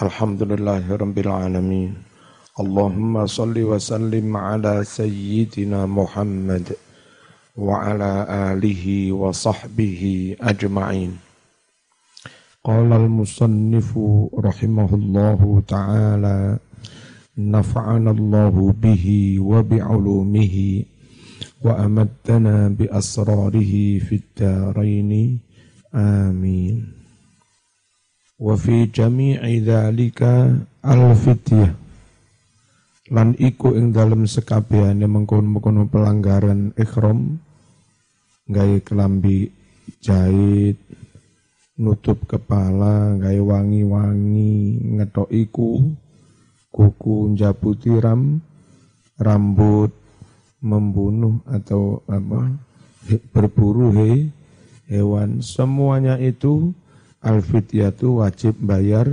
الحمد لله رب العالمين. اللهم صل وسلم على سيدنا محمد وعلى آله وصحبه أجمعين. قال المصنف رحمه الله تعالى نفعنا الله به وبعلومه وأمدنا بأسراره في الدارين. آمين. Wa fi jami'i dzalika al-fityah. Lan iku ing dalem sekabehane mengkono-mengkono pelanggaran ikhram gawe kelambi jahit nutup kepala gawe wangi-wangi ngetok iku kuku njabuti ram rambut membunuh atau apa berburu he, hewan. Semuanya itu al fityatu wajib bayar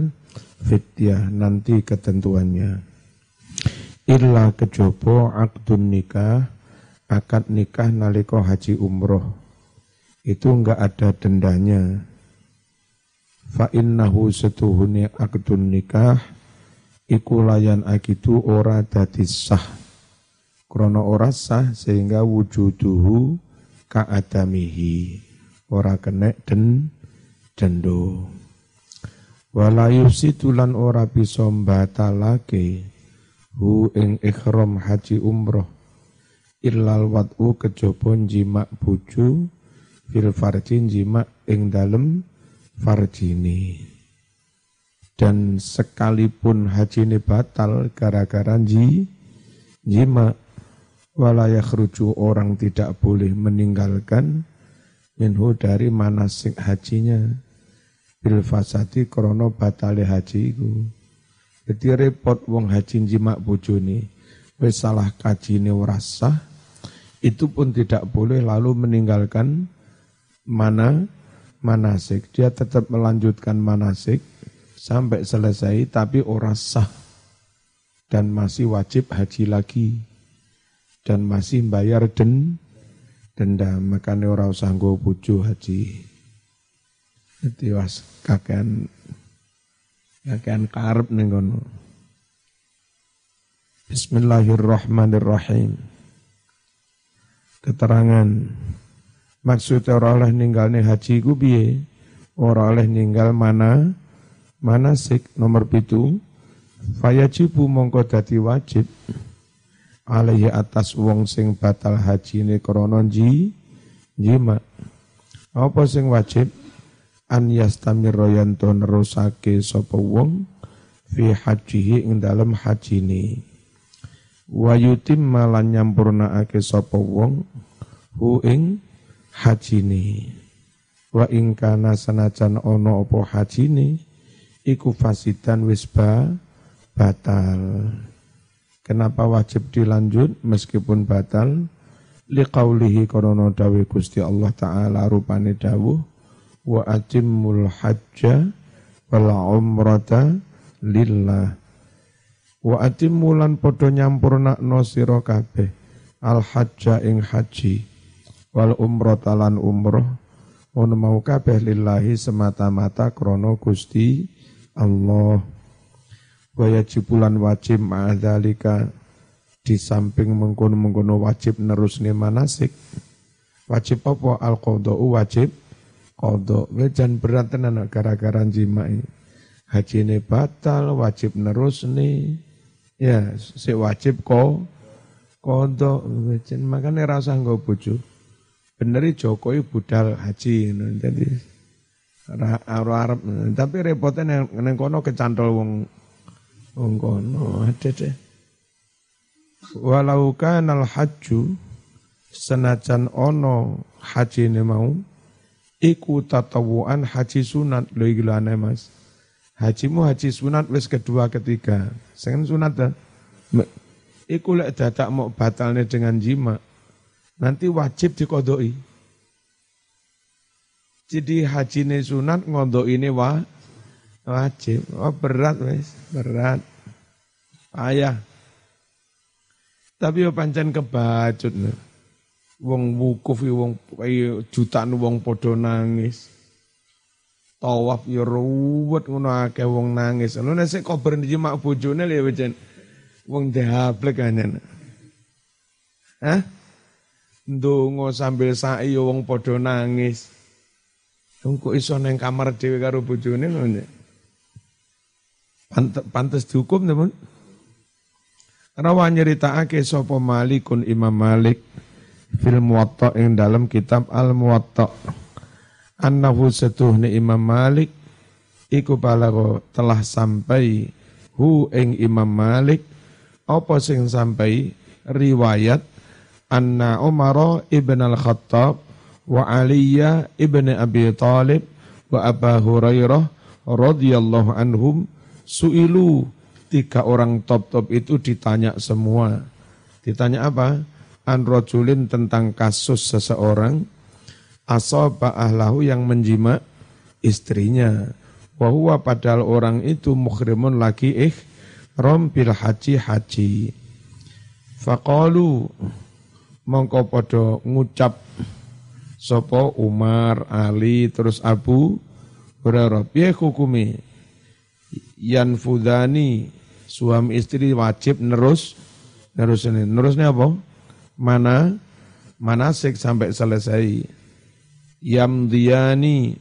fityah nanti ketentuannya. Illa kejopo akdun nikah, akad nikah naliko haji umroh. Itu enggak ada dendanya. Fa innahu akdun nikah, iku layan akitu ora dadi sah. Krono ora sah sehingga wujuduhu ka'adamihi. Ora kenek den cendo wala yusitulan ora bisa batalake hu ing ikhram haji umroh. Illal wat'u kejaba jima bojo fil farjin jima ing dalem farjini dan sekalipun haji ini batal gara-gara ji jima walayah rujuk orang tidak boleh meninggalkan minhu dari manasik hajinya bil fasadi krono batale haji iku. Jadi repot wong haji jimak bojone wis salah kajine ora sah itu pun tidak boleh lalu meninggalkan mana manasik. Dia tetap melanjutkan manasik sampai selesai tapi ora sah dan masih wajib haji lagi dan masih bayar den denda makanya ora usah nggo haji. Jadi was kakean kakean karep ning kono. Bismillahirrahmanirrahim. Keterangan. Maksudnya ora oleh ninggalne haji ku piye? Oleh ninggal mana? Manasik nomor pitu. Fayajibu mongko dadi wajib. Alaihi atas wong sing batal haji ini krana ji jima apa sing wajib an yastamira yanto nerusake sapa wong fi hajihi ing dalem hajine. Wa yutimma lan nyampurnaake sapa wong hu ing hajine. Wa ing kana sanajan ana apa hajine iku fasidan wis batal. Kenapa wajib dilanjut meskipun batal? Liqaulihi korona dawe Gusti Allah taala rupane dawuh wa atimmul hajja wal umrata lillah. Wa atimmulan padha nyampurnakno sira kabeh al hajja ing haji wal umrata lan umroh ono mau kabeh lillahi semata-mata krono Gusti Allah. Wa yajibulan wajib ma'adzalika di samping mengkono-mengkono wajib nerusne manasik. Wajib apa? Al wajib kodok. Wejan berat tenan gara-gara jimai. Haji ini batal, wajib nerus nih. Ya, si wajib kok kodok. Wejan makanya rasa nggak bojo. Beneri Jokowi budal haji. Jadi Arab tapi repotnya neng kono kecantol wong wong kono ada deh. Walau kanal haju senajan ono haji ini mau iku tatawuan haji sunat lho iki Mas. Hajimu haji sunat wis kedua ketiga. Sing sunat dah. Iku lek dadak mau batalnya dengan jima. Nanti wajib dikodoi. Jadi haji ini sunat ngondok ini wah wajib. Oh berat wis, berat. Ayah. Tapi yo pancen kebacut nih wong wukuf wong jutaan wong padha nangis. Tawaf ya ruwet ngono akeh wong nangis. Lho nek sik kober mak bojone lho ya Wong dehablek kanyen. Hah? Ndonga sambil sa'i ya wong padha nangis. Wong kok iso nang kamar dhewe karo bojone ngono. Pantes dihukum teman. Rawa nyeritakake sapa Malikun Imam Malik fil Muwatta ing dalam kitab Al Muwatta. Annahu setuhne Imam Malik iku balago telah sampai hu ing Imam Malik apa sing sampai riwayat anna Umar ibn al-Khattab wa Aliyah ibn Abi Talib wa Abu Hurairah radhiyallahu anhum suilu tiga orang top-top itu ditanya semua. Ditanya apa? An rojulin tentang kasus seseorang asaba ahlahu yang menjima istrinya. Wahuwa padahal orang itu mukhrimun lagi ih rompil haji haji. Faqalu mongko podo ngucap sopo Umar, Ali, terus Abu Hurairah. Piye hukumi? Yanfudani suami istri wajib nerus nerus ini. Nerusnya apa? Mana manasik sampai selesai. Yamdiani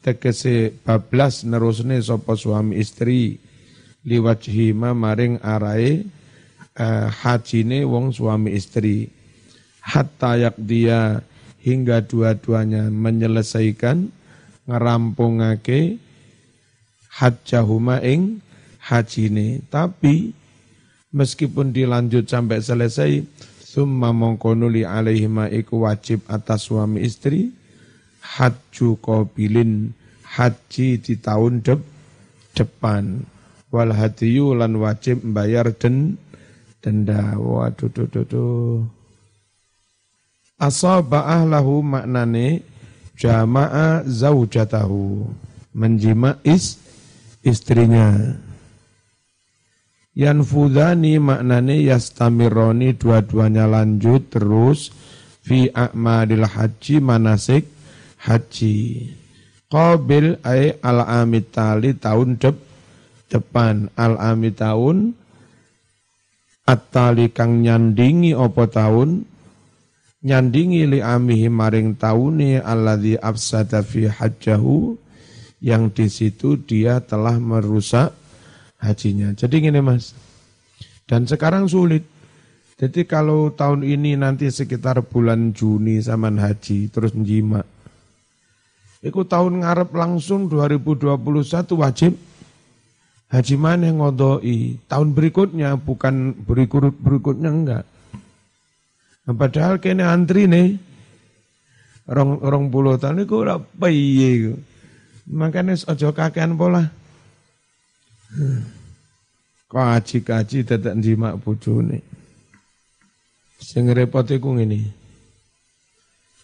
tegese bablas nerusne sapa suami istri liwajhima maring arai uh, hajine wong suami istri hatta dia hingga dua-duanya menyelesaikan ngerampungake hajjahuma ing hajine. Tapi meskipun dilanjut sampai selesai, summa mongkonuli alaihima iku wajib atas suami istri, haju kobilin haji di tahun dep, depan. Wal hadiyu lan wajib membayar den denda. Waduh, duh, duh, duh. Asaba ahlahu maknane jama'a zaujatahu. Menjima is, istrinya. Yanfudani maknane yastamironi dua-duanya lanjut terus. Fi a'madil haji manasik haji. Qabil ay al amit tali tahun dep, depan. Al amit tahun at-tali kang nyandingi opo tahun? Nyandingi li amihi maring tauni alladzi afsada fi hajjahu yang di situ dia telah merusak hajinya. Jadi gini mas, dan sekarang sulit. Jadi kalau tahun ini nanti sekitar bulan Juni zaman haji terus njima. Iku tahun ngarep langsung 2021 wajib haji mana ngodoi. Tahun berikutnya bukan berikut berikutnya enggak. Nah, padahal kene antri nih rong rong puluh tahun itu ora piye Makanya ojo kakean pola. Kaji-kaji dadak njimak bojone. Sing repot iku ngene.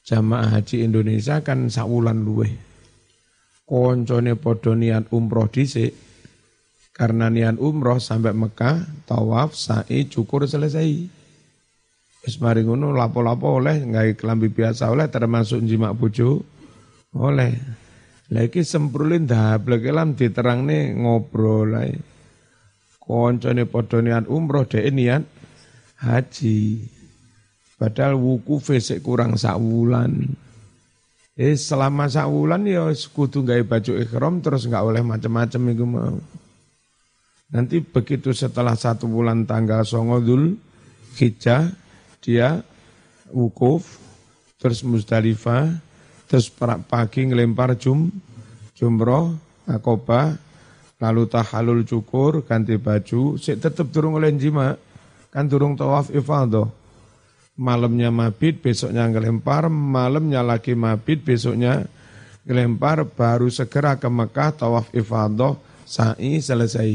Jamaah haji Indonesia kan sawulan luweh. Koncone padha niat umroh dhisik. Karena niat umroh sampai Mekah, tawaf, sa'i, cukur selesai. Wis mari ngono lapo-lapo oleh nggak kelambi biasa oleh termasuk njimak bojo oleh. Lagi semprulin dablek lam diterangne ngobrol ae. Koncone padha niat umroh dhek niat haji. Padahal wukuf sik kurang sak wulan. Eh selama sak wulan ya kudu gawe baju ikhram terus enggak oleh macam-macam iku mau. Nanti begitu setelah satu bulan tanggal songodul hijjah dia wukuf terus Musdalifah terus pagi ngelempar jum, jumroh, akobah, lalu tahalul cukur, ganti baju, sik tetep durung oleh jima, kan durung tawaf ifadah. Malamnya mabit, besoknya ngelempar, malamnya lagi mabit, besoknya ngelempar, baru segera ke Mekah tawaf ifadah, sa'i selesai.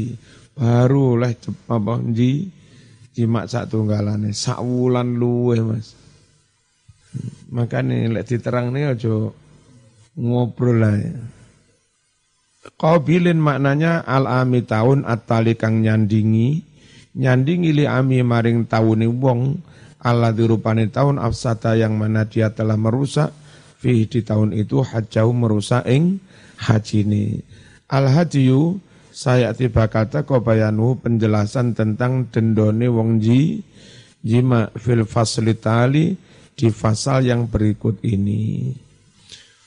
Baru oleh apa, ji, jima sak tunggalane, sak wulan mas. Makanya lek diterang nih aja ngobrol lah. Ya. Qabilin maknanya al ami tahun atali kang nyandingi nyandingi li ami maring tauni wong Allah dirupani tahun afsata yang mana dia telah merusak fi di tahun itu hajau merusak ing haji ini. Al-hadiyu saya tiba kata bayanu penjelasan tentang dendone wong ji jima fil fasilitali di fasal yang berikut ini.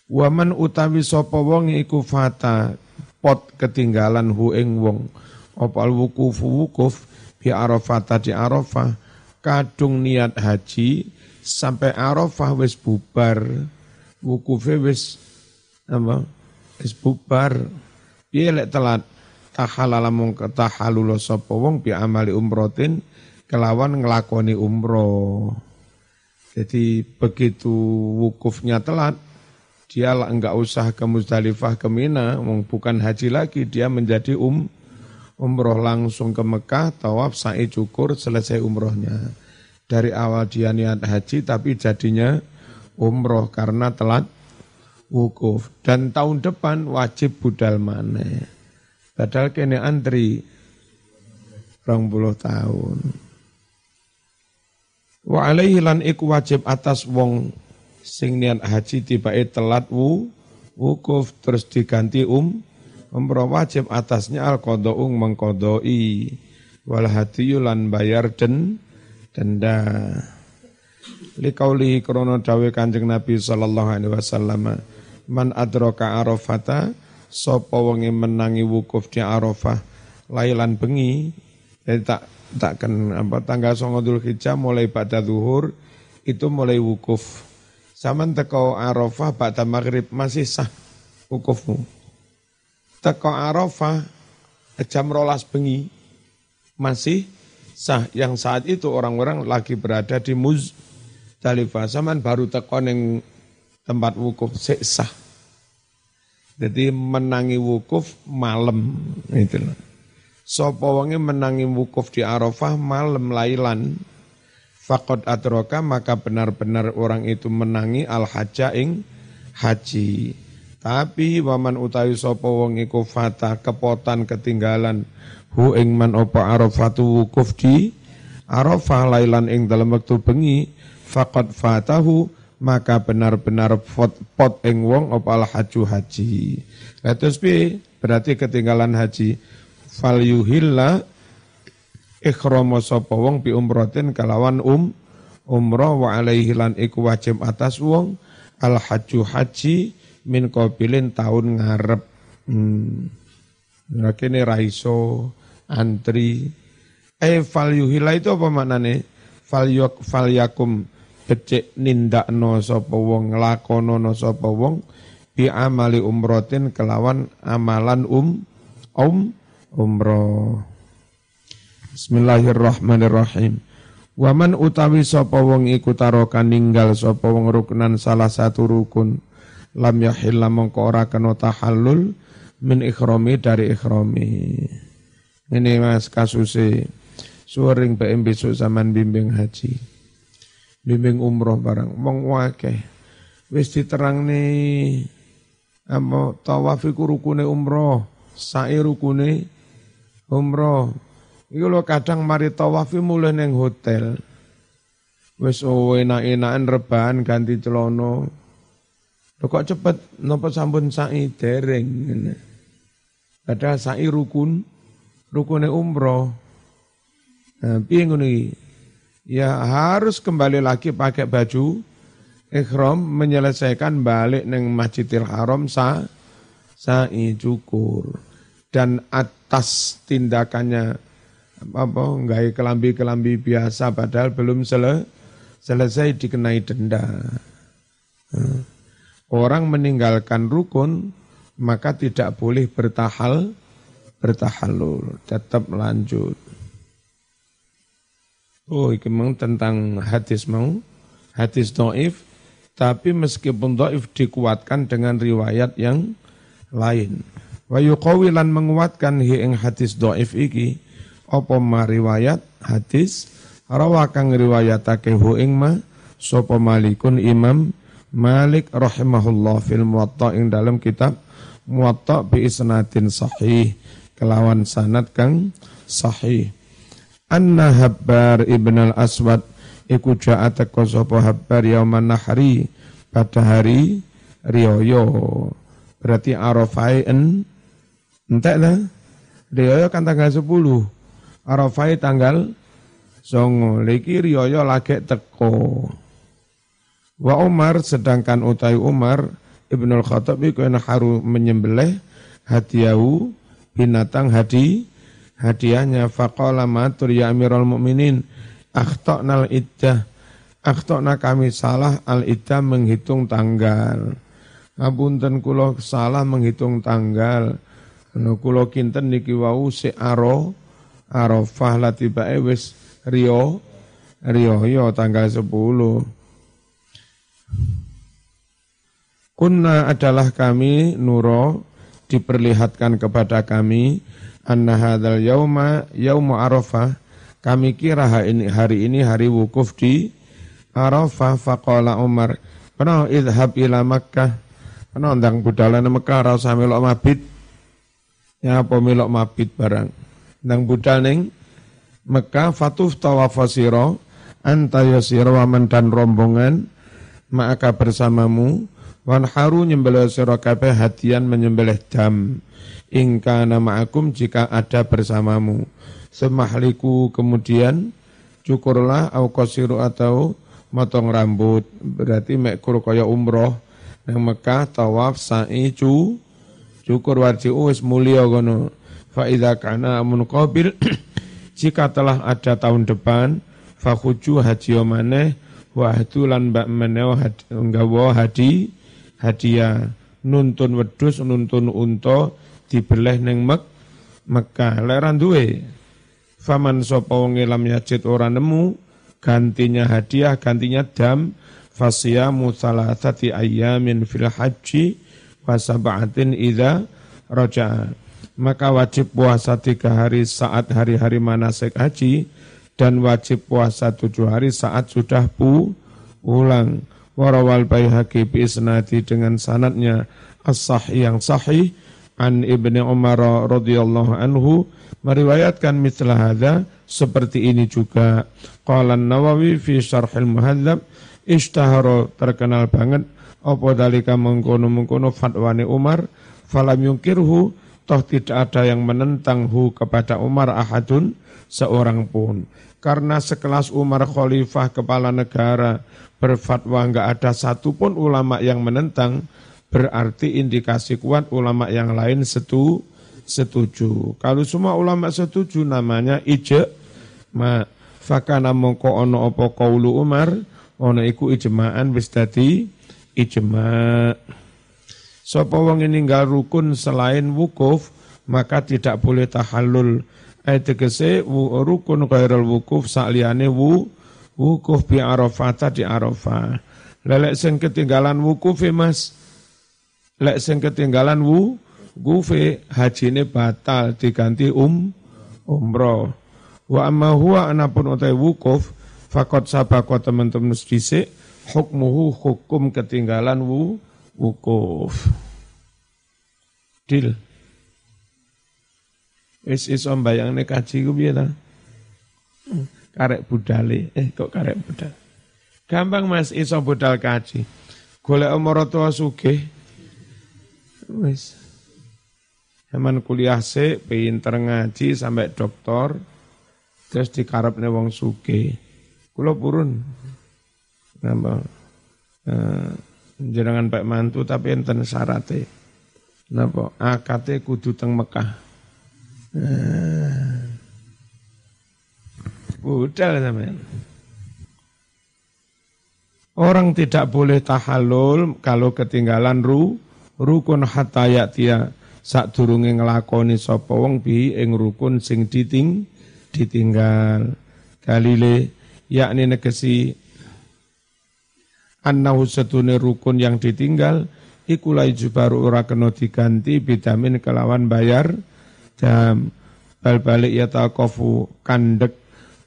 Waman utawi sapa wong iku fata pot ketinggalan hu ing wong opal wukuf wukuf bi arafata di arafah kadung niat haji sampai arafah wis bubar wukufe wis apa wis bubar piye lek telat tahalala mung tahalul sapa wong bi amali umrotin kelawan ngelakoni umroh. Jadi begitu wukufnya telat, dia enggak usah ke Muzdalifah ke Mina, bukan haji lagi, dia menjadi um umroh langsung ke Mekah, tawaf, sa'i cukur, selesai umrohnya. Dari awal dia niat haji tapi jadinya umroh karena telat wukuf. Dan tahun depan wajib budal mana. Padahal kene antri rong puluh tahun. Wa alaihi lan iku wajib atas wong sing niat haji tibae telat wu wukuf terus diganti um umroh wajib atasnya al qadaung mengkodoi wal hadiyu lan bayar den denda. Liqaulihi krana dawe Kanjeng Nabi sallallahu alaihi wasallam man adraka arafata sapa wonge menangi wukuf di Arafah lailan bengi jadi tak takkan apa tanggal songo Hijjah mulai pada zuhur itu mulai wukuf. Saman teko Arafah pada maghrib masih sah wukufmu. Teko Arafah jam rolas bengi masih sah. Yang saat itu orang-orang lagi berada di Muzdalifah. Saman baru teko neng tempat wukuf sah. Jadi menangi wukuf malam itu Sopo wonge menangi wukuf di Arafah malam lailan. Fakot atroka maka benar-benar orang itu menangi al haja ing haji. Tapi waman utawi sopo wong iku fata kepotan ketinggalan hu ing man opo arafatu wukuf di Arafah lailan ing dalam waktu bengi fakot fatahu maka benar-benar pot, pot ing wong opal haju haji. Bi berarti ketinggalan haji. Fal yuhilla ikhrama sapa wong bi umratin kalawan um umrah wa alaihi lan iku wajib atas wong al haju haji min qabilin taun ngarep. Hmm. Nah, raiso antri. Eh fal yuhilla itu apa maknane? Fal yuk fal yakum becik nindakno sapa wong nglakonono sapa wong bi amali umrotin kelawan amalan um um umroh. Bismillahirrahmanirrahim. Waman utawi sapa wong iku taroka ninggal sapa wong ruknan salah satu rukun. Lam yahilla mongko ora kena tahallul min ikhrami dari ikhrami. Ini mas kasusnya suring BM besok zaman bimbing haji. Bimbing umroh barang wong wakeh. Wis diterangni apa tawaf iku rukune umroh. Sa'i rukune umroh. Iku lho kadang mari tawaf mulai ning hotel. Wis oh, enak-enakan rebahan ganti celono Lho kok cepet? Napa sampun sa'i dereng Padahal sa'i rukun. Rukune umroh. Nah, piye ngono ya harus kembali lagi pakai baju ikhram menyelesaikan balik neng Masjidil Haram sa sa'i cukur. Dan atas tindakannya apa enggak kelambi-kelambi biasa padahal belum sele, selesai dikenai denda. Orang meninggalkan rukun maka tidak boleh bertahal bertahalul, tetap lanjut. Oh, iki memang tentang hadis mau, hadis doif, tapi meskipun doif dikuatkan dengan riwayat yang lain. Wa yuqawilan menguatkan hi ing hadis doif iki, apa ma riwayat hadis, rawa kang riwayatake hu ing ma, sapa malikun imam Malik rahimahullah fil muwatta ing dalam kitab muwatta bi isnatin sahih kelawan sanad kang sahih. Anna Habbar ibn al-Aswad iku ja'a teko sapa Habbar yauman nahri pada hari riyoyo Berarti Arafai en entek lah. Rioyo kan tanggal 10. Arafai tanggal songo. Liki Rioyo lagi teko. Wa Umar sedangkan utai Umar Ibnul Khattab itu haru menyembelih hadiahu binatang hadi hadiahnya faqala matur ya Amirul Mukminin akhtana al-iddah akhtana kami salah al-iddah menghitung tanggal ngapunten kula salah menghitung tanggal kula kinten niki wau si aro arafah latibae wis rio rio yo tanggal 10 Kunna adalah kami nuro diperlihatkan kepada kami anna hadzal yauma yaumu arafah. Kami kira hari ini hari wukuf di Arafah. Faqala Umar pernah idhab ila Makkah? Pernah ndang budalane Mekah melok mabit ya apa melok mabit barang ndang budal ning Mekah fatuf tawafasira anta yasira wa dan rombongan maka bersamamu wan haru nyembelih sira kabeh hadian menyembelih dam ingka nama akum jika ada bersamamu. Semahliku kemudian cukurlah au kosiru atau motong rambut. Berarti mekur kaya umroh. Yang Mekah tawaf sa'i cu cukur warji'u wis mulia gono. Fa'idha kana amun qabil jika telah ada tahun depan fakhuju haji omane wahdu lan mbak meneo nggawa hadi hadiah nuntun wedus nuntun unta dibeleh neng Mek Mekah leran duwe faman sapa wong lam yajid ora nemu gantinya hadiah gantinya dam fasiyamu salasati ayyamin fil haji wa sab'atin idza raja'a maka wajib puasa tiga hari saat hari-hari manasik haji dan wajib puasa tujuh hari saat sudah pu pulang. Warawal bayhaqi bi isnadi dengan sanatnya as-sah yang sahih an Ibni Umar radhiyallahu anhu meriwayatkan mitlah hadza seperti ini juga. Qala Nawawi fi syarhil muhadzab ishtahara terkenal banget apa dalika mengkono-mengkono fatwane Umar? Falam yungkirhu toh tidak ada yang menentang hu kepada Umar ahadun seorang pun. Karena sekelas Umar khalifah kepala negara berfatwa enggak ada satupun ulama yang menentang berarti indikasi kuat ulama yang lain setu, setuju. Kalau semua ulama setuju namanya ije ma fakana mongko ono opo kaulu Umar ono iku ijma'an wis ijma'. Sapa wong ninggal rukun selain wukuf maka tidak boleh tahallul. Ayat tegese rukun ghairul wukuf sakliyane wu wukuf bi Arafah di Arafah. Lelek sing ketinggalan wukuf Mas Lek sing ketinggalan wu gufe hajine batal diganti um umroh. Wa amma huwa anapun utai wukuf fakot sabako teman-teman dhisik hukmuhu hukum ketinggalan wu wukuf. Dil. Wis iso mbayangne kaji ku piye ta? Karek budale. Eh kok karek budal? Gampang Mas iso budal kaji. Golek umur tua sugih Wis. Zaman kuliah se, pinter ngaji sampai doktor, terus dikarepne wong suke. Kulo purun. Napa? Eh, jenengan Pak mantu tapi enten syarate. Napa? Akate kudu teng Mekah. Eh. Budal sampean. Orang tidak boleh tahallul kalau ketinggalan ru rukun hatta ya'tiya sak durunge nglakoni sapa wong bi ing rukun sing diting ditinggal kalile yakni negesi annahu satune rukun yang ditinggal iku la jubaru ora kena diganti bidamin kelawan bayar. Jam bal balik ya taqafu kandek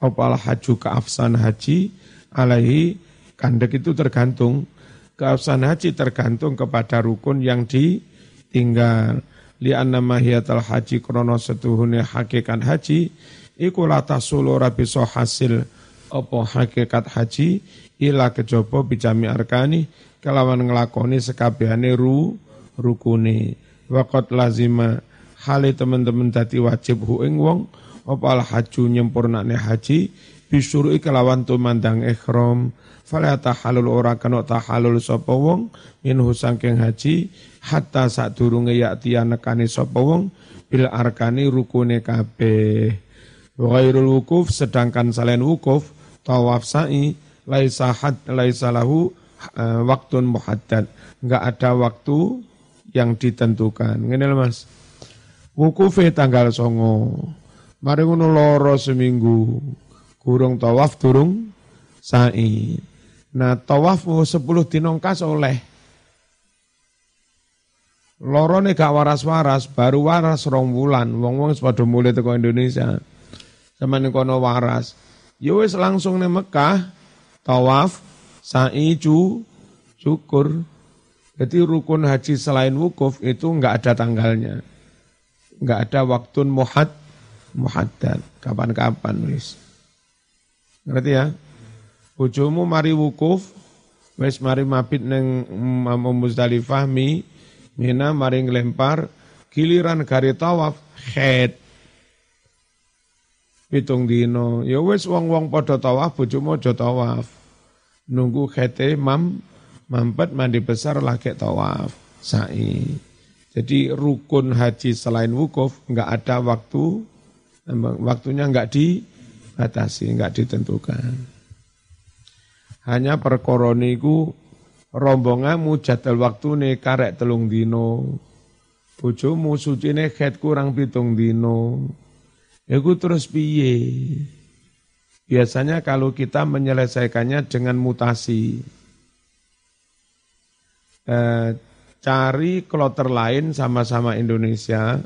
opal haju keafsan haji alaihi kandek itu tergantung. Keabsahan haji tergantung kepada rukun yang ditinggal. Li anna mahiyatal haji krono setuhune hakikat haji iku lata sulu rabiso hasil opo hakikat haji ila kejopo bijami arkani kelawan ngelakoni sekabehane ru rukune. Waqat lazima hale teman-teman dadi wajib hu ing wong apa al haju nyempurnane haji bisyuru'i kelawan tumandang ikhram fala tahalul ora kena tahalul sapa wong minhu saking haji hatta sadurunge yakti nekani sapa wong bil arkani rukune kabeh. Ghairul wukuf sedangkan selain wukuf tawaf sa'i laisa had laisa lahu waktun muhaddad enggak ada waktu yang ditentukan ngene Mas wukufe tanggal songo mari ngono loro seminggu Kurung tawaf durung sa'i. Nah tawaf sepuluh dinongkas oleh. Lorone gak waras-waras, baru waras rong bulan. Wong-wong sepada mulai teko Indonesia. Sama kono waras. Ya wis langsung nih Mekah, tawaf, sa'i, cu, syukur. Jadi rukun haji selain wukuf itu enggak ada tanggalnya. Enggak ada waktu muhad, muhaddad. Kapan-kapan wis. Ngerti ya? Bojomu mari wukuf, wis mari mabit neng Muzdalifah mi, mina mari ngelempar, giliran gari tawaf, head. Pitung dino, ya wis wong-wong podo tawaf, bojomu aja tawaf. Nunggu khete mam, mampet mandi besar lagi tawaf, sa'i. Jadi rukun haji selain wukuf nggak ada waktu, waktunya nggak di batasi, enggak ditentukan. Hanya perkoroniku rombonganmu jadwal waktu nih karek telung dino. Bojomu sucine khet kurang pitung dino. Iku terus piye? Biasanya kalau kita menyelesaikannya dengan mutasi. Eh, cari kloter lain sama-sama Indonesia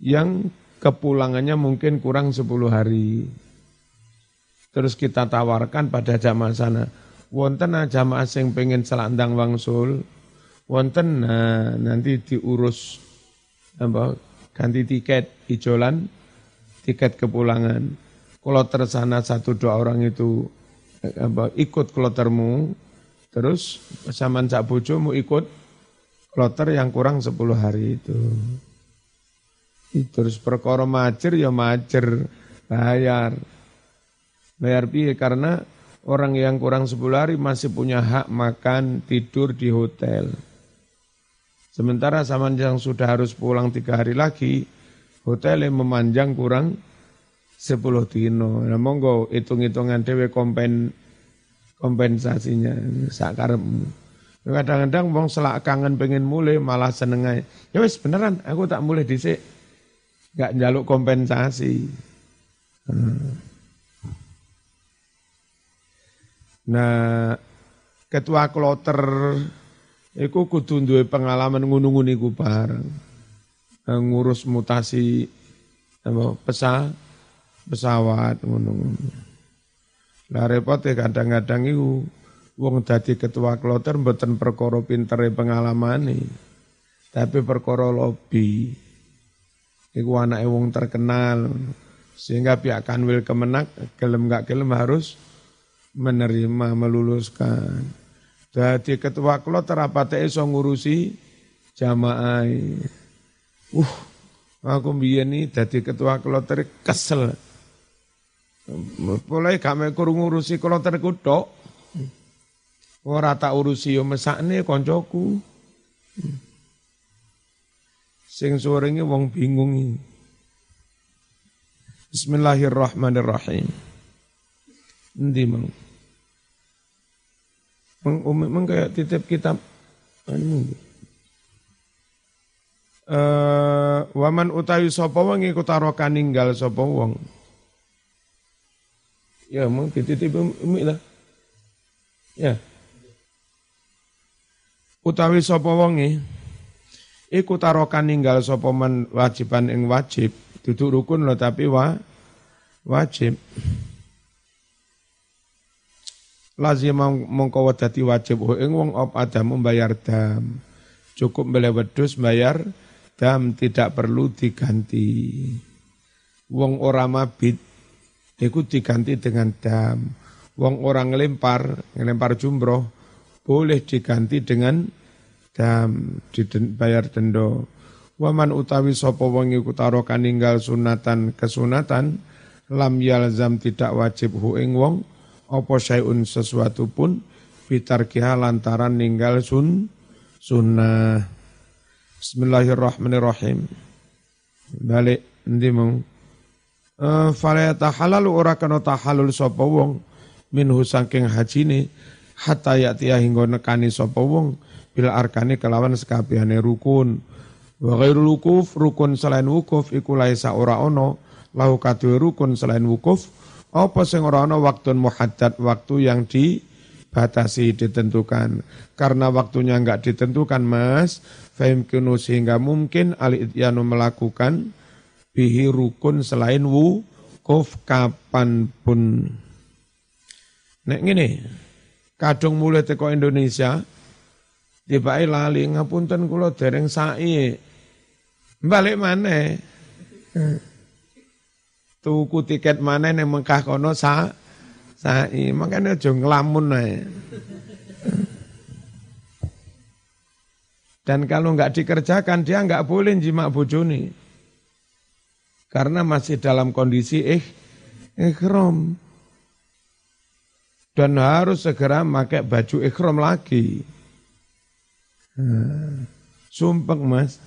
yang kepulangannya mungkin kurang 10 hari. Terus kita tawarkan pada jamaah sana, wonten jamaah yang pengen selandang wangsul, wonten nah, nanti diurus apa, ganti tiket ijolan, tiket kepulangan. Kalau tersana satu dua orang itu apa, ikut klotermu, terus zaman sak bojomu ikut kloter yang kurang 10 hari itu. Terus perkara macer ya macer, bayar. Bayar piye karena orang yang kurang 10 hari masih punya hak makan, tidur di hotel. Sementara sama yang sudah harus pulang tiga hari lagi, hotel yang memanjang kurang 10 dino. Nah, monggo hitung-hitungan dewe kompen kompensasinya sakarepmu. Kadang-kadang wong selak kangen pengen mulai malah seneng aja. Ya wis beneran aku tak mulai dhisik nggak jaluk kompensasi. Nah, ketua kloter iku kudu duwe pengalaman ngunung iku bareng. Ngurus mutasi apa pesa pesawat ngunung. Lah repot kadang-kadang iku wong dadi ketua kloter mboten perkara pintere pengalamane, tapi perkara lobby. Iku anak wong terkenal. Sehingga pihak kanwil kemenak, gelem gak gelem harus menerima, meluluskan. Jadi ketua kloter rapate iso ngurusi jamaah. Uh, aku biyen nih jadi ketua kloter kesel. Mulai kami kurung ngurusi kloter tok. Ora tak urusi yo mesakne koncoku. Sing sorenge wong bingung. Bismillahirrahmanirrahim. Endi mang? Mang umi mang kayak titip kitab anu Eh waman utawi sapa wong iku ninggal sapa. Ya mang dititip umi lah. Ya. Utawi sapa wonge iku tarokan ninggal sapa men wajiban ing wajib duduk rukun lo tapi wa wajib lazim mongko dadi wajib ing wong op ada membayar dam cukup beli wedhus bayar dam tidak perlu diganti wong ora mabit iku diganti dengan dam. Wong orang ngelempar ngelempar jumroh boleh diganti dengan dam dibayar dendo waman utawi sapa wong iku taroka ninggal sunatan kesunatan lam yalzam tidak wajib hu ing wong apa syai'un sesuatu pun fitarkiha lantaran ninggal sun sunnah. Bismillahirrahmanirrahim. Balik mong uh, fala tahalal ora kana tahalul sapa wong minhu saking hajine hatta ya'tiya hingga nekani sapa wong bil arkane kelawan sekabehane rukun wa ghairul wukuf rukun selain wukuf iku laisa ora ono lahu kadue rukun selain wukuf apa sing ora ono waktu muhaddad waktu yang di batasi ditentukan. Karena waktunya enggak ditentukan mas, kunu sehingga mungkin al-ityanu melakukan bihi rukun selain wukuf kapan pun. Nek ngene, kadung mulai teko Indonesia, tiba lali ngapunten kula dereng sai. Balik mana? Tuku tiket mana ning Mekah kono sa Sai, makanya aja ngelamun aja. Dan kalau nggak dikerjakan dia nggak boleh jimak bojoni. Karena masih dalam kondisi eh ikhram. Dan harus segera pakai baju ikhram lagi. Hmm. Mas.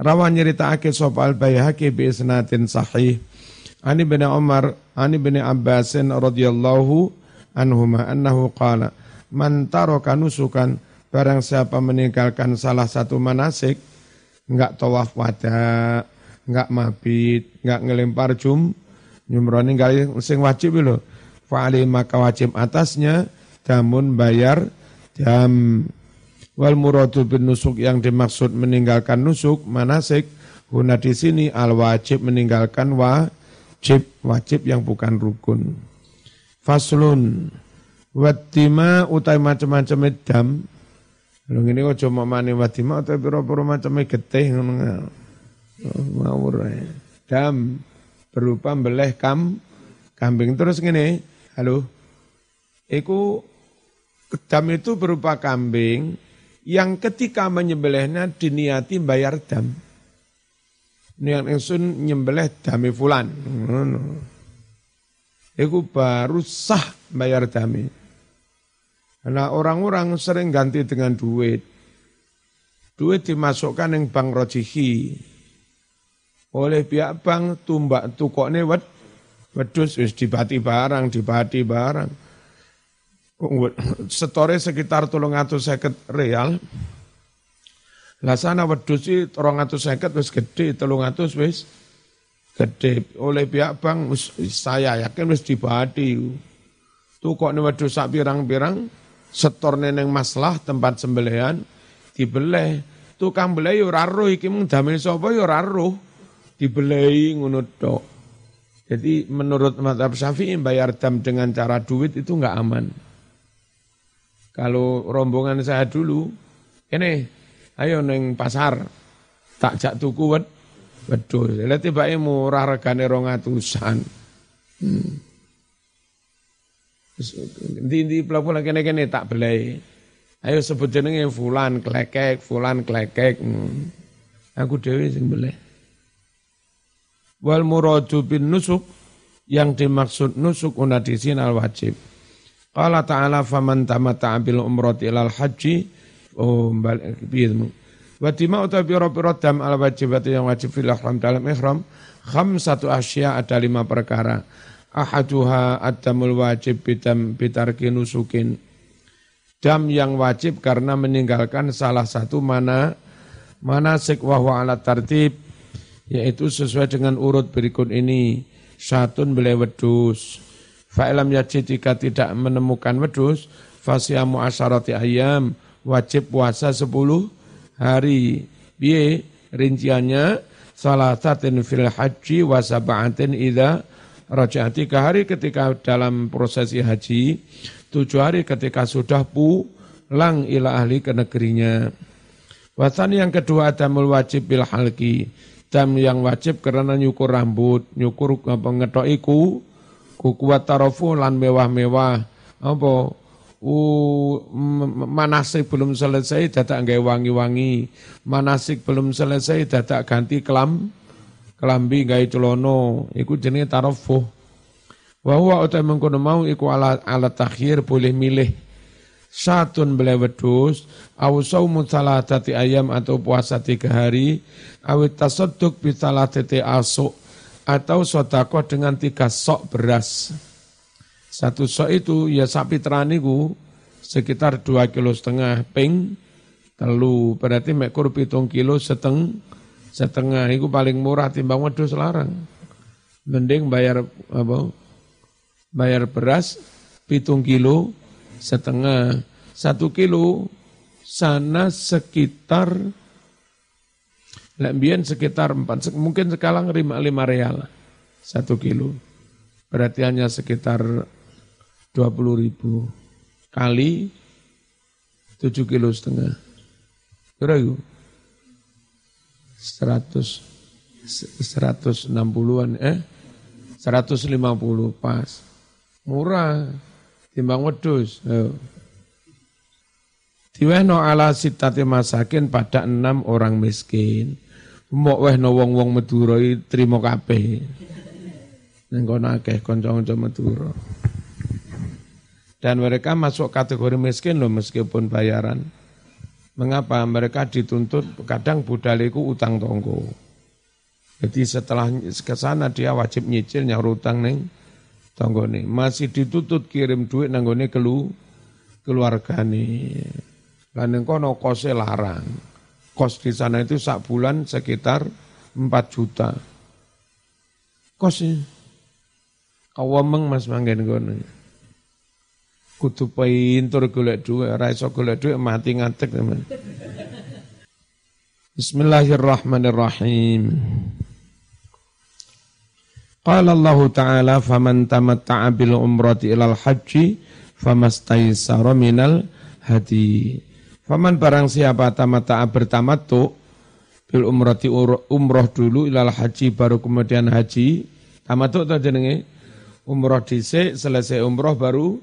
Rawan nyerita akil sopal bayhaki bi isnatin sahih Ani bin Umar, Ani bin Abbasin radhiyallahu anhuma annahu qala man taraka nusukan barang siapa meninggalkan salah satu manasik enggak tawaf wada, enggak mabit, enggak ngelempar jum nyumroh ninggal sing wajib lho. Fa'ali maka wajib atasnya damun bayar jam wal muradu bin nusuk yang dimaksud meninggalkan nusuk manasik guna di sini al wajib meninggalkan wa wajib, wajib yang bukan rukun. Faslun, watima utai macam-macam dam. Lalu ini kok cuma mani watima atau pura-pura macam getih ngono ngawur Dam berupa beleh kam kambing terus gini, halo. Iku dam itu berupa kambing yang ketika menyembelihnya diniati bayar dam niat ingsun nyembelih dami fulan. Iku baru sah bayar dami. Nah orang-orang sering ganti dengan duit. Duit dimasukkan yang bank rojihi. Oleh pihak bank tumbak tukoknya wed, wedus wis dibati barang, dibati barang. Setore sekitar tolong seket real, lah sana wedhus iki 250 wis gede, 300 wis gede. Oleh pihak bank saya yakin wis kok nih wedhus sak pirang-pirang setor neneng maslah tempat sembelihan dibeleh. Tukang beleh yo ora roh iki mung yo ora roh. Dibelehi ngono tok. Jadi menurut mazhab Syafi'i bayar dam dengan cara duit itu enggak aman. Kalau rombongan saya dulu, ini ayo neng pasar tak jak tuku wed wedhus. Lah tibake murah regane 200-an. Hmm. Ndi-ndi pelabuhan kene-kene tak belai. Ayo sebut jenenge fulan klekek, fulan klekek. Hmm. Aku dhewe sing belai. Wal muradu bin nusuk yang dimaksud nusuk unadisin al wajib. Qala ta'ala faman tamatta'a bil umrati ilal haji Oh, balik piye Wa dima utawa pira-pira dam al wajibat yang wajib fil ihram dalam ihram satu asya ada lima perkara. Ahaduha adamul wajib bidam bitarki nusukin. Dam yang wajib karena meninggalkan salah satu mana manasik wahwa alat tertib yaitu sesuai dengan urut berikut ini. Satun beli wedus. Fa'ilam yajid jika tidak menemukan wedus, fasyamu asyarati ayam, wajib puasa sepuluh hari. Biye rinciannya salah satu fil haji wa sab'atin idza raja'ati hari ketika dalam prosesi haji, tujuh hari ketika sudah pulang ila ahli ke negerinya. Wasan yang kedua adamul wajib bil halki. Dam yang wajib karena nyukur rambut, nyukur apa ngetokiku, kuku tarofu lan mewah-mewah. Apa? Uh, manasik belum selesai dadak nggawe wangi-wangi. Manasik belum selesai dadak ganti kelam kelambi gawe celono. Iku jenenge tarafuh wa huwa uta mengkono mau iku ala ala takhir boleh milih satun beli wedus aw saumu salatati ayam atau puasa tiga hari awit tasadduk bi salatati asuk atau sodako dengan tiga sok beras. Satu sok itu ya sapi teraniku sekitar dua kilo setengah ping telu. Berarti mekur pitung kilo seteng setengah. Itu paling murah timbang wedus larang. Mending bayar apa bayar beras pitung kilo setengah. Satu kilo sana sekitar Lembian sekitar empat. Mungkin sekarang lima, lima real satu kilo. Berarti hanya sekitar 20 ribu kali 7 kilo setengah. Kira itu 100 160-an eh? 150 pas. Murah timbang wedus. Diwehno ala sitati masakin pada enam orang miskin. Mok wehno wong-wong Madura trimo kabeh. Ning kono akeh kanca-kanca. Dan mereka masuk kategori miskin loh meskipun bayaran. Mengapa? Mereka dituntut kadang budaliku utang tonggo. Jadi setelah ke sana dia wajib nyicil nyaur utang neng tonggo nih. Masih dituntut kirim duit nanggone kelu keluarga nih. Lan kono kosnya larang. Kos di sana itu sak bulan sekitar 4 juta. Kosnya. Awameng mas manggen kono kudu pintur golek dhuwit, ora iso golek dhuwit mati ngantek teman. Bismillahirrahmanirrahim. Qala Allah Ta'ala faman tamatta'a bil umrati ilal haji famastaisara minal hadi. Faman barang siapa tamatta'a bertamattu bil umrati umroh dulu ilal haji baru kemudian haji. Tamattu itu jenenge umroh dhisik selesai umroh baru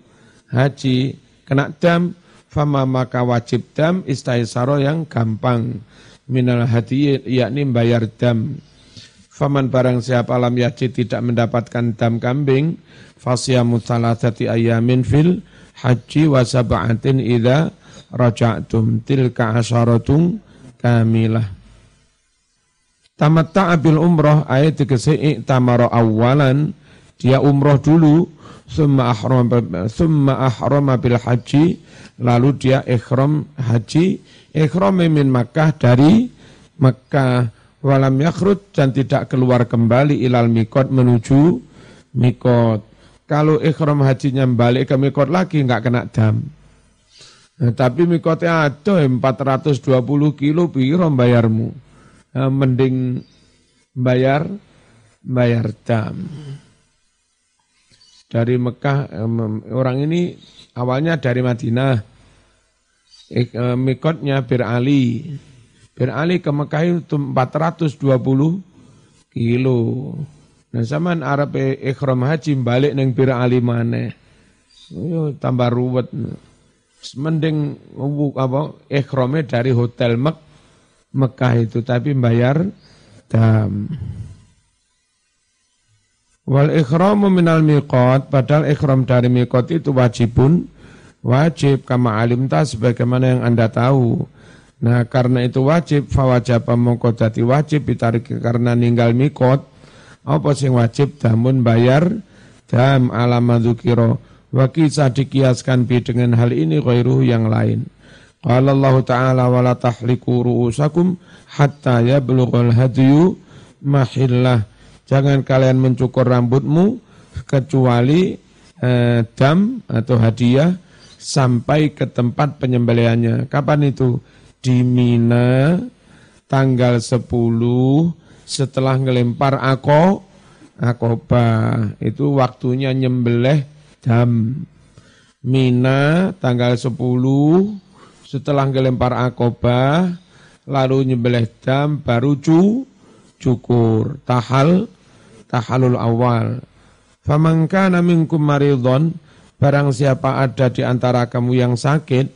haji kena dam fama maka wajib dam istaisaro yang gampang minal hadi yakni bayar dam faman barang siapa alam yaji tidak mendapatkan dam kambing fasyamu salasati ayamin fil haji wa sab'atin idza raja'tum tilka asyaratun kamilah. Tamatta'a bil umroh ayat tegese i'tamara awalan. Dia umroh dulu summa ahram summa ahrama bil haji lalu dia ikhram haji. Ikhram min Makkah dari Makkah walam yakhrut dan tidak keluar kembali ilal mikot menuju mikot. Kalau ikhram hajinya balik ke mikot lagi nggak kena dam. Nah, tapi mikotnya ada 420 kilo piro bayarmu nah, mending bayar bayar dam. Dari Mekah orang ini awalnya dari Madinah. Mikotnya Bir Ali Bir Ali ke Mekah itu 420 kilo. Nah zaman Arab ikhram haji balik neng Bir Ali mana Yo, tambah ruwet. Mending apa ikhramnya dari hotel Mek Mekah itu tapi bayar dam. Wal ikhramu minal miqat, padahal ikhram dari miqat itu wajibun, wajib. Kama alim ta sebagaimana yang Anda tahu. Nah, karena itu wajib fawajaba mongko dadi wajib ditarik karena ninggal miqat. Apa sing wajib damun bayar dam alama dzukira. Wa kisah dikiaskan bi dengan hal ini ghairuhu yang lain. Qala Allah Ta'ala wa la tahliku ru'usakum hatta yablughal hadyu mahillah Jangan kalian mencukur rambutmu kecuali eh, dam atau hadiah sampai ke tempat penyembelihannya. Kapan itu? Di Mina tanggal 10 setelah ngelempar ako akoba itu waktunya nyembelih dam. Mina tanggal 10 setelah ngelempar akoba lalu nyembelih dam baru cu cukur tahal tahalul awal. Faman kana minkum maridon barang siapa ada di antara kamu yang sakit,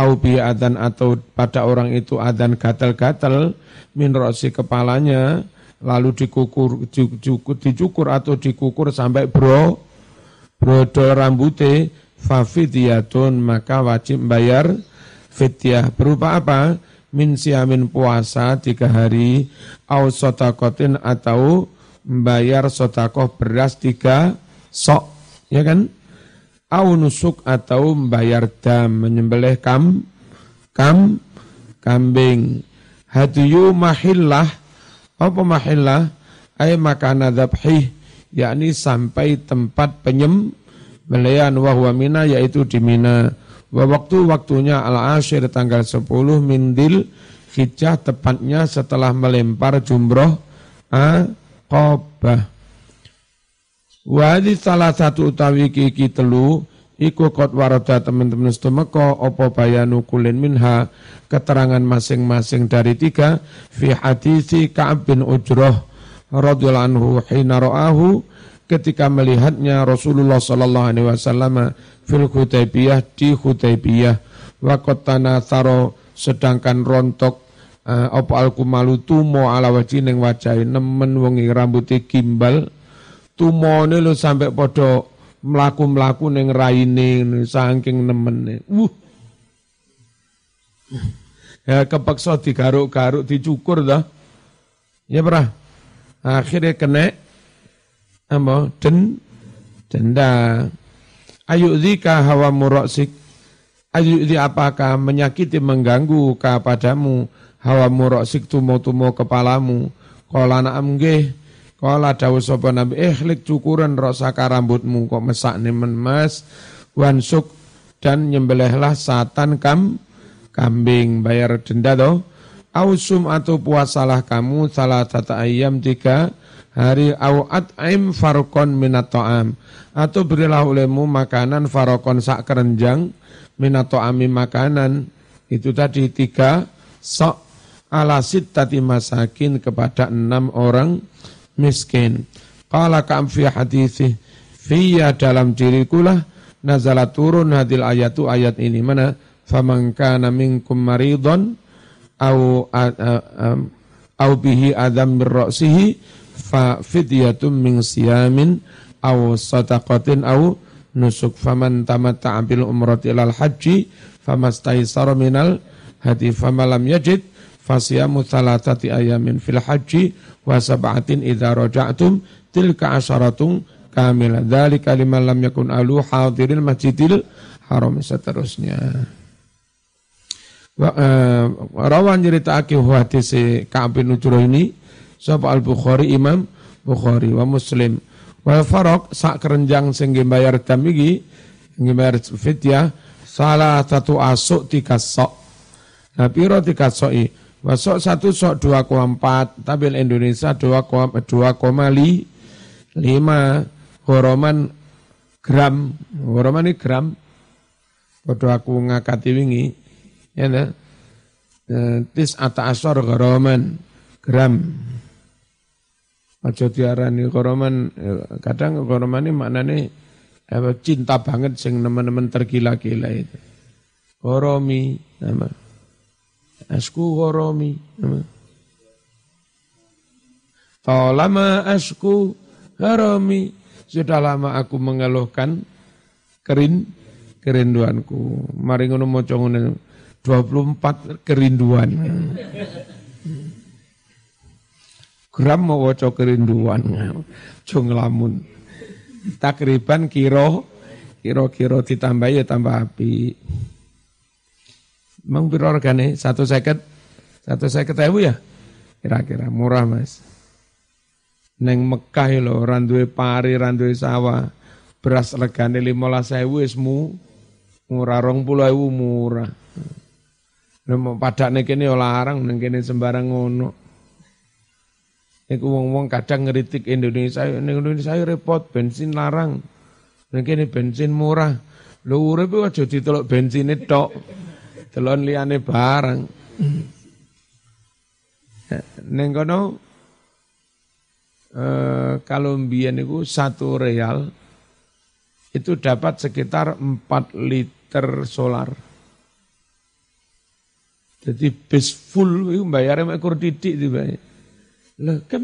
au bi atau pada orang itu adan gatal-gatal min rosi kepalanya, lalu dikukur, dicukur, dicukur atau dikukur sampai bro, brodol rambute, fafidiyatun maka wajib bayar fidyah. Berupa apa? Min siamin puasa tiga hari, au sotakotin atau membayar sotakoh beras tiga sok, ya kan? Au nusuk atau membayar dam menyembelih kam kam kambing. Hadiyu mahillah apa mahillah? Ay makana dzabhi yakni sampai tempat penyembelihan wa huwa mina yaitu di Mina. Wa waktu waktunya al ashir tanggal 10 mindil hijjah tepatnya setelah melempar jumroh aqabah Wa salah satu utawi kiki telu iku kot warada teman-teman setemeka opo bayanu kulin minha keterangan masing-masing dari tiga fi hadisi Ka'ab bin Ujroh radhiyallahu anhu hina ra'ahu ketika melihatnya Rasulullah sallallahu alaihi wasallam fil Hudaybiyah di Hudaybiyah. Wa qatana taro sedangkan rontok uh, opo alkumalu tumo ala wajhi ning wajahe nemen wongi rambuté gimbal tumone lho sampai padha mlaku-mlaku ning raine saking nemene. Wuh. Ya kepeksa digaruk-garuk dicukur dah. Ya pernah. Akhirnya kena apa? Den denda. Ayu dzika hawa muraksik. Ayu di apakah menyakiti mengganggu kepadamu hawa muraksik tumo-tumo kepalamu. Kala na'am nggih Kala dawuh sapa Nabi, "Ihlik cukuran rosaka rambutmu kok mesak nemen mas, wansuk dan nyembelihlah satan kam kambing. Bayar denda toh. Ausum atau puasalah kamu salah tata ayam tiga hari au at'im farkon minat to'am. Atau berilah olehmu makanan farokon sak kerenjang minat to'ami makanan. Itu tadi tiga sok alasit tati masakin kepada enam orang miskin. Qala ka'am fi hadithi, fiya dalam dirikulah nazala turun hadil ayatu ayat ini. Mana? Faman kana minkum maridon au au bihi adam min ra'sihi fa fidyatun min siyamin au sadaqatin au nusuk faman tamatta'a bil umrati ilal haji famastaisara minal hadi famalam yajid fasiyamu thalathati ayamin fil haji wa sab'atin idza raja'tum tilka asyaratun kamilah. Dzalika liman lam yakun alu hadiril masjidil haram seterusnya. Wa, uh, rawan aki hadis Ka'ab bin Ujrah ini sapa Al-Bukhari Imam Bukhari wa Muslim. Wa faraq sak kerenjang sing bayar dam iki bayar fidyah salah satu asuk tiga sok. Nah piro tiga soki Masuk satu sok 2,4, tabel Indonesia 2,5, horoman gram, horoman ini gram, Padha aku ngakati wingi, ya nah. Tis ata asor horoman gram. Aja diarani horoman, kadang horoman ini maknanya apa, cinta banget sing teman-teman tergila-gila itu. Horomi, nama. Asku goromi. Lama asku goromi. Sudah lama aku mengeluhkan kerin kerinduanku. Mari ngono maca ngono 24 kerinduan. Gram mau waca kerinduan. Jo nglamun. Takriban kiro kira-kira ditambah ya tambah api. Memang piro regane? Satu seket? Satu seket ewu ya? Kira-kira murah mas. Neng Mekah lo, randuwe pari, randuwe sawah. Beras regane lima ewu ismu. Murah rong puluh ewu murah. Padak nih kini larang, neng kini sembarang ngono. Iku wong-wong kadang ngeritik Indonesia, ning Indonesia repot bensin larang. Neng kini bensin murah. Lho urip aja ditelok bensin tok telon liane barang. Neng kono eh, kalau mbiyen niku satu real itu dapat sekitar 4 liter solar. Jadi bis full itu bayarnya ekor titik dibayar. Lah kan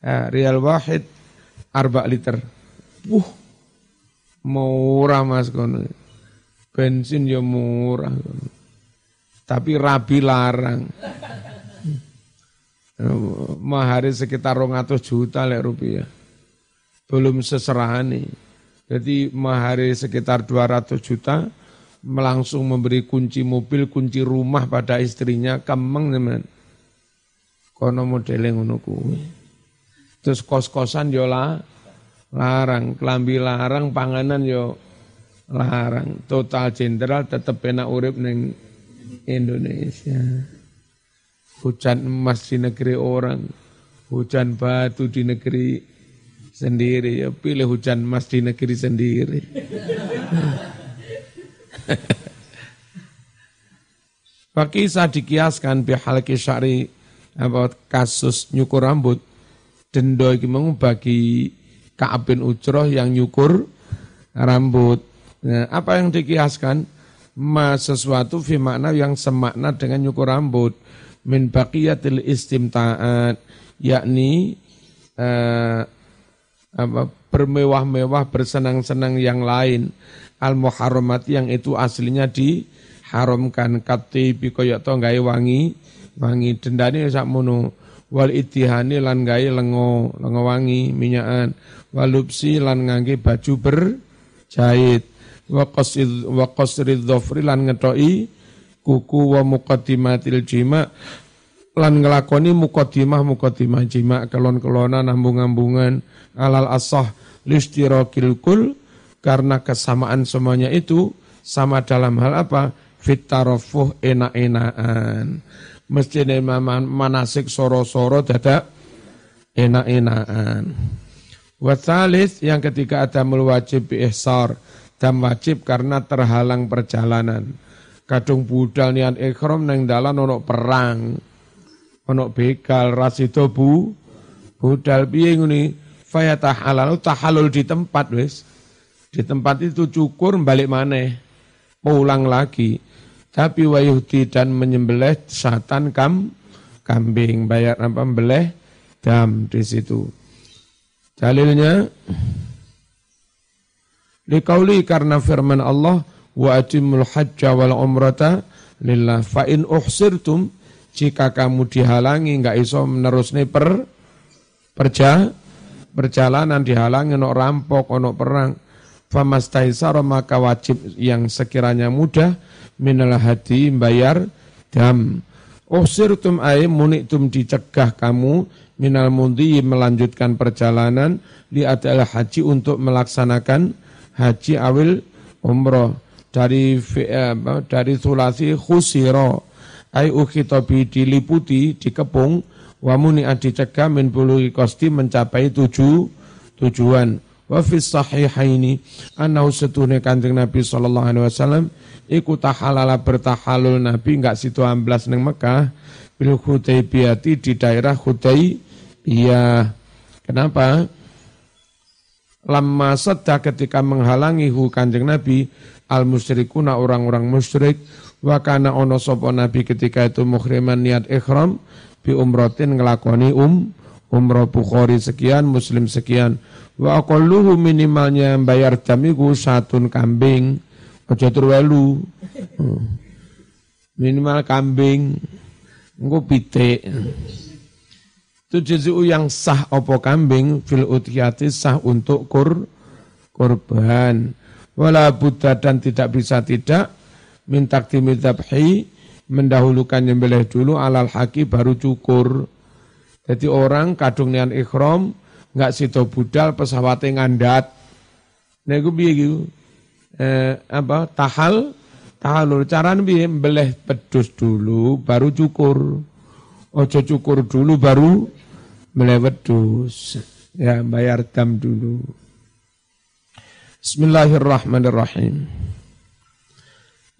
nah, real wahid arba liter. Wuh, murah mas kono. Bensin ya murah. Tapi rabi larang. Mahari sekitar 200 juta lek rupiah. Belum seserahan nih. Jadi mahari sekitar 200 juta, langsung memberi kunci mobil, kunci rumah pada istrinya, kemeng teman. Kono modelnya ngono kuwi. Terus kos-kosan yo larang, kelambi larang, panganan yo larang. Total jenderal tetap enak urip neng Indonesia. Hujan emas di negeri orang, hujan batu di negeri sendiri ya pilih hujan emas di negeri sendiri. Pakai kisah dikiaskan bihal syari apa kasus nyukur rambut dendo iki bagi Ka'ab bin Ujroh yang nyukur rambut. Nah, apa yang dikiaskan? Ma sesuatu fi makna yang semakna dengan nyukur rambut. Min baqiyatil istimta'at. Yakni uh, apa bermewah-mewah bersenang-senang yang lain. Al muharramat yang itu aslinya diharamkan. Kati bikoyok to gawe wangi. Wangi dendane sak mono wal itihani lan gawe lengo. Lengo wangi minyakan. Walupsi lan ngangge baju berjahit wa qasrid dhafri lan ngetoi kuku wa muqaddimatil jima. Lan ngelakoni muqaddimah muqaddimah jima. Kelon-kelonan ambung-ambungan alal asah listirakil kul. Karena kesamaan semuanya itu sama dalam hal apa? Fitarofuh enak-enakan mesti manasik soro-soro dadak enak-enakan Watalis yang ketiga ada wajib ihsar dan wajib karena terhalang perjalanan. Kadung budal nian ikhram neng dalan ono perang. Ono begal rasido bu budal piye ngene fayatah halal tahalul di tempat wis. Di tempat itu cukur balik maneh. Pulang lagi. Tapi wayuhdi dan menyembelih satan kam kambing bayar apa membelih dam di situ. Dalilnya Likauli karena firman Allah wa atimul hajja wal umrata lillah. Fa in uhsirtum jika kamu dihalangi enggak iso menerusne per perja perjalanan dihalangi ono rampok ono perang. Famastaisara maka wajib yang sekiranya mudah minal hadi bayar dam. Usirtum ay muniktum dicegah kamu minal mundi melanjutkan perjalanan li adalah haji untuk melaksanakan haji awil umroh dari dari sulasi khusiro ay ukhitobi diliputi dikepung wa muni'at dicegah min bulugi kosti mencapai tujuh tujuan. Wa fi sahihaini annahu setune kanjeng Nabi sallallahu alaihi wasallam iku tahalala bertahalul Nabi enggak situ amblas ning Mekah bil Hudaybiyati di daerah Hudaybiyah. Kenapa? Lama sedha ketika menghalangi hu kanjeng Nabi al musyrikuna orang-orang musyrik wa kana ono sapa Nabi ketika itu muhriman niat ikhram bi umrotin ngelakoni um umroh Bukhari sekian, Muslim sekian. Wa aqalluhu minimalnya bayar jamiku satun kambing. Aja terwelu. Hmm. Minimal kambing. Engko pitik. Itu juzu yang sah opo kambing fil utiyati sah untuk kur kurban. Wala buddha dan tidak bisa tidak minta dimidabhi mendahulukan nyembelih dulu alal haki baru cukur. Jadi orang kadung nian ikhram nggak situ budal pesawatnya ngandat. Nah itu biar gitu. Eh, apa tahal tahalul cara biar beleh pedus dulu baru cukur. Ojo cukur dulu baru beleh pedus. Ya bayar dam dulu. Bismillahirrahmanirrahim.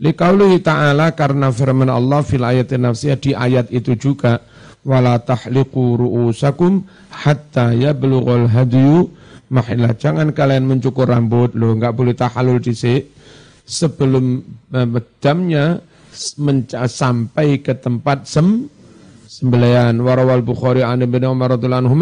Likaulihi ta'ala karena firman Allah fil ayat nafsiyah di ayat itu juga wala tahliqu ru'usakum hatta yablughal hadyu mahillah. Jangan kalian mencukur rambut, loh nggak boleh tahalul dhisik sebelum uh, jamnya sampai ke tempat sem sembelian. Warawal Bukhari an Ibnu Umar radhiyallahu anhu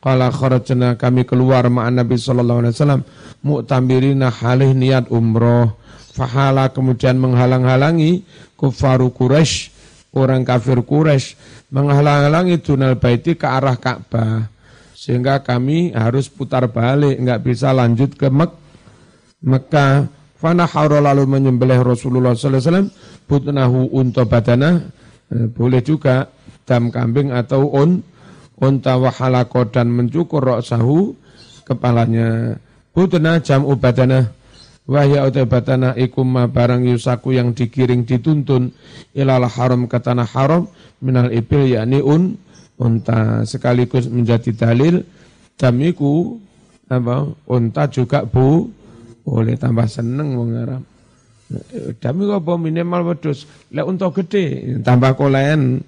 Qala kharajna kami keluar ma'an Nabi sallallahu alaihi wasallam mu'tamirina halih niat umroh. Fahala kemudian menghalang-halangi kufaru Quraisy orang kafir Quraisy menghalang-halangi tunal baiti ke arah Ka'bah. Sehingga kami harus putar balik enggak bisa lanjut ke Mek Mekah. Fanahara lalu menyembelih Rasulullah wasallam putnahu unta badana. Eh, boleh juga dam kambing atau on unta wahalako dan mencukur roksahu kepalanya. Butna jam ubadana wahya utabatana ikum ma barang yusaku yang dikiring dituntun ilal haram ke tanah haram minal ibil yakni un unta. Sekaligus menjadi dalil damiku apa unta juga bu boleh tambah seneng wong Arab. Dami apa? Minimal wedus lek unta gede tambah kolen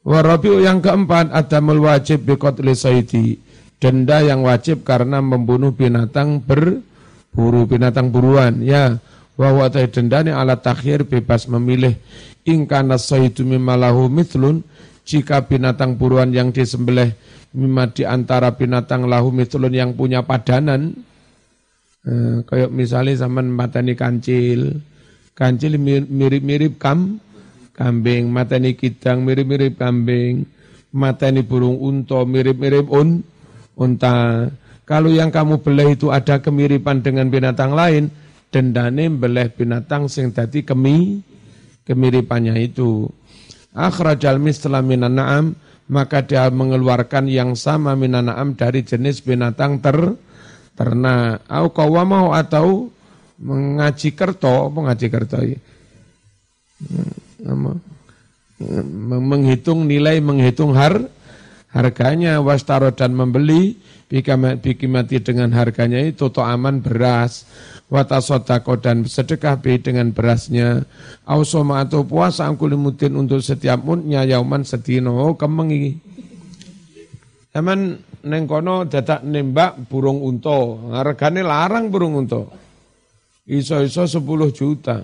Warabiu yang keempat adamul wajib biqatli saidi. Denda yang wajib karena membunuh binatang berburu, binatang buruan. Ya, wa denda ini alat takhir bebas memilih. Ingkana saidu mimalahu mithlun. Jika binatang buruan yang disembelih mima di antara binatang lahu mithlun yang punya padanan. Eh, kayak misalnya zaman matani kancil. Kancil mirip-mirip kam, kambing, mata ini kidang mirip-mirip kambing, mata ini burung unta mirip-mirip un, unta. Kalau yang kamu belah itu ada kemiripan dengan binatang lain, dendane belah binatang sing tadi kemi kemiripannya itu. Akhrajal misla minan na'am, maka dia mengeluarkan yang sama minan na'am dari jenis binatang ter ternak. Au kawamau atau mengaji kerto, mengaji kerto. Ya menghitung nilai, menghitung har, harganya wastaro dan membeli bikimati dengan harganya itu to aman beras. Watasodako dan sedekah bi dengan berasnya. Ausoma atau puasa angkulimutin untuk setiap mutnya yauman setino kemengi. Zaman neng kono nembak burung unto, hargane larang burung unto. Iso-iso 10 juta.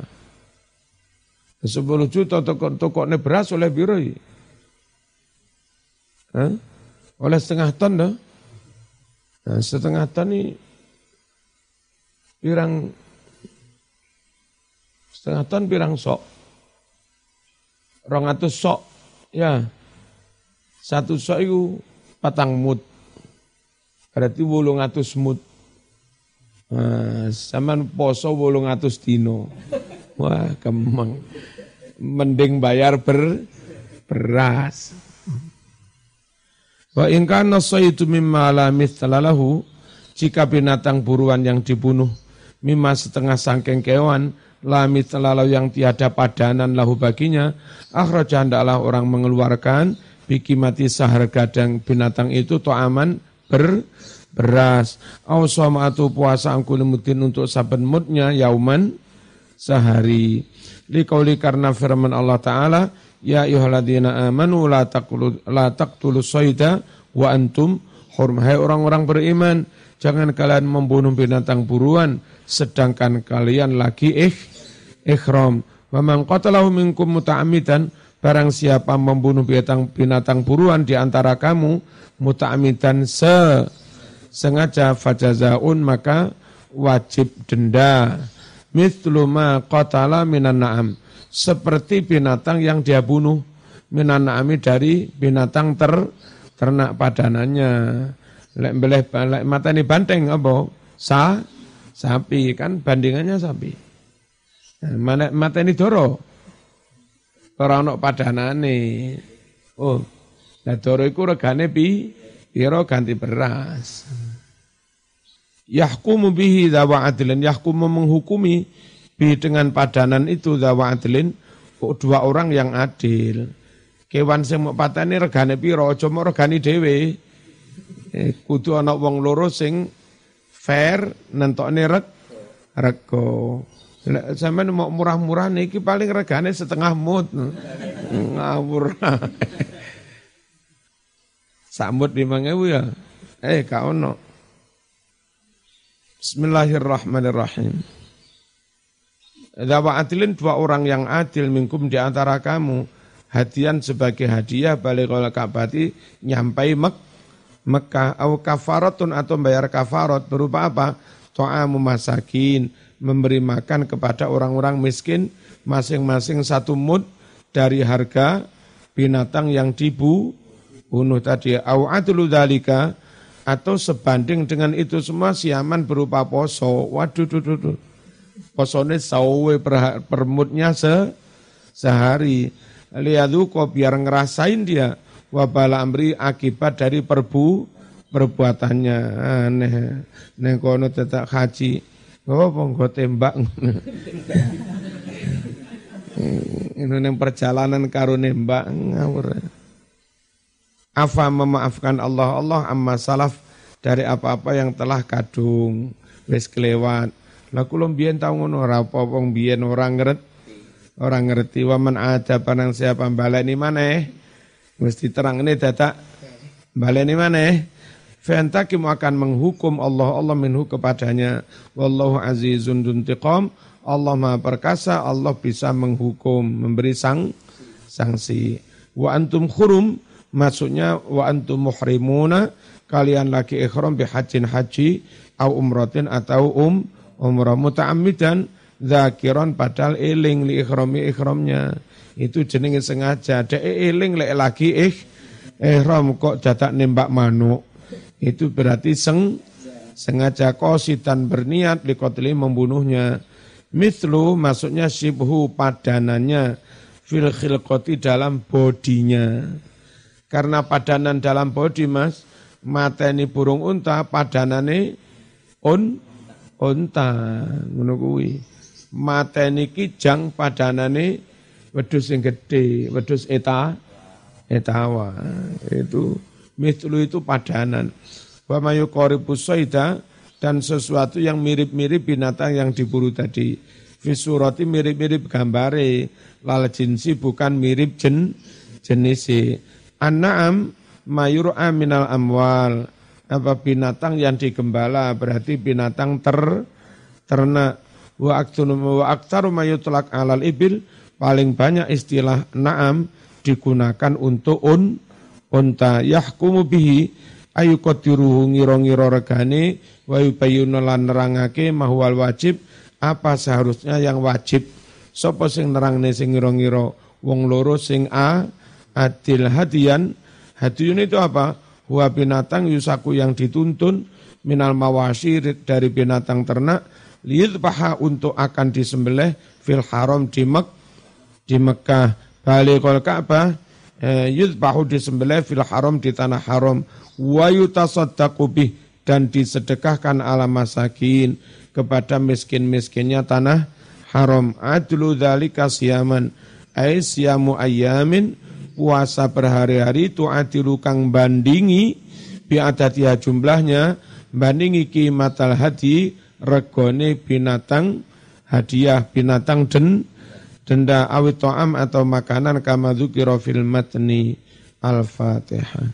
10 juta toko ne beras oleh biro? Oleh setengah ton dah. Nah, setengah ton ini pirang setengah ton pirang sok. Rongatus sok. Ya. Satu sok itu patang mut. Berarti wolong atus mut. Nah, saman poso wolong atus dino. Wah, kemang mending bayar ber, beras. Wa in kana sayyidu mimma la mithlahu jika binatang buruan yang dibunuh mimma setengah sangkeng kewan la mithlalahu yang tiada padanan lahu baginya akhraja hendaklah orang mengeluarkan bikimati seharga dan binatang itu to aman ber beras au atau puasa angkulumutin untuk saben mutnya yauman sehari liqauli karena firman Allah taala ya ayyuhalladzina amanu la taqulu la taqtulu sayda wa antum hurum hai orang-orang beriman jangan kalian membunuh binatang buruan sedangkan kalian lagi ih ihram. Wa man qatalahu minkum muta'ammidan barang siapa membunuh binatang binatang buruan di antara kamu muta'ammidan se sengaja fajazaun maka wajib denda mithlu ma qatala minan na'am. Seperti binatang yang dia bunuh. Minan na'ami dari binatang ter ternak padanannya. Lek beleh lek mata ini banteng apa? Sa sapi kan? Bandingannya sapi. Nah, mana mata ini doro. Orang nok padanane. Oh nah doro iku regane pi piro ganti beras Yahkumu bihi dawa adlin, yahkumu menghukumi bi dengan padanan itu dawa adlin, dua orang yang adil. Kewan sing mau patani regane piro, aja mau regani dhewe. Eh, kudu ana wong loro sing fair nentokne reg rego. Sampeyan mau murah-murah niki paling regane setengah mut. Ngawur. Sambut 5000 ya. Eh, kau ono. Bismillahirrahmanirrahim. Dawa adilin dua orang yang adil minkum di antara kamu hadian sebagai hadiah balik oleh kabati nyampai Mek Mekah au kafaratun atau bayar kafarat berupa apa? To'amu masakin memberi makan kepada orang-orang miskin masing-masing satu mud dari harga binatang yang dibu bunuh tadi au adlu dalika atau sebanding dengan itu semua siaman berupa poso. Waduh, duh, duh, duh. Posone sawe per, permutnya se, sehari. Liadu kok biar ngerasain dia wabala amri akibat dari perbu perbuatannya. Aneh. Neng kono tetap haji. Oh, nggo tembak. Ini neng perjalanan karo nembak ngawur. Afa memaafkan Allah Allah amma salaf dari apa-apa yang telah kadung wis kelewat. Lah kula mbiyen tau ngono ora apa-apa mbiyen ora ngerti. Ora ngerti wa man ada panang siapa baleni maneh. Wis diterangne dadak baleni maneh. Fa'antakim akan menghukum Allah Allah minhu kepadanya. Wallahu azizun duntiqam. Allah Maha perkasa, Allah bisa menghukum, memberi sang sanksi. Wa antum khurum Maksudnya wa antum muhrimuna kalian lagi ikhram bihajin haji au umratin atau um umrah muta'ammidan zakiran padahal eling li ikhrami ikhramnya. Itu jenenge sengaja. Dek eling lek lagi ih ihram kok dadak nembak manuk. Itu berarti seng sengaja kositan berniat likotli membunuhnya. Mithlu maksudnya sibhu padanannya fil khilqati dalam bodinya. Karena padanan dalam bodi mas, mata ini burung unta, padanane un, unta. Menunggui. Mata ini kijang, padanane wedus yang gede, wedus eta, etawa. Itu, mitlu itu padanan. Wa mayu dan sesuatu yang mirip-mirip binatang yang diburu tadi. Visurati mirip-mirip gambare, lal jinsi bukan mirip jen, jenisnya. An-na'am mayur'a minal amwal. Apa binatang yang digembala berarti binatang ter ternak. Wa aktunu wa mayutlak alal ibil. Paling banyak istilah na'am digunakan untuk un unta. Yahkumu bihi ayu qadiruhu ngira-ngira regane wa yubayyinu lan nerangake mahwal wajib. Apa seharusnya yang wajib? Sapa sing nerangne sing ngira-ngira wong loro sing a adil hadian hadiyun itu apa? Huwa binatang yusaku yang dituntun minal mawasi dari binatang ternak liyudbaha untuk akan disembelih fil haram di Mek di Mekah balikul Ka'bah eh, yudbahu disembelih fil haram di tanah haram. Wa yutasaddaqu dan disedekahkan ala masakin kepada miskin-miskinnya tanah haram. Adlu dzalika siyaman ay siyamu ayamin puasa berhari-hari itu adilu kang bandingi biadatia jumlahnya bandingi kimatal hadi regone binatang hadiah binatang den denda awit to'am atau makanan kama dzukira fil matni al-fatihah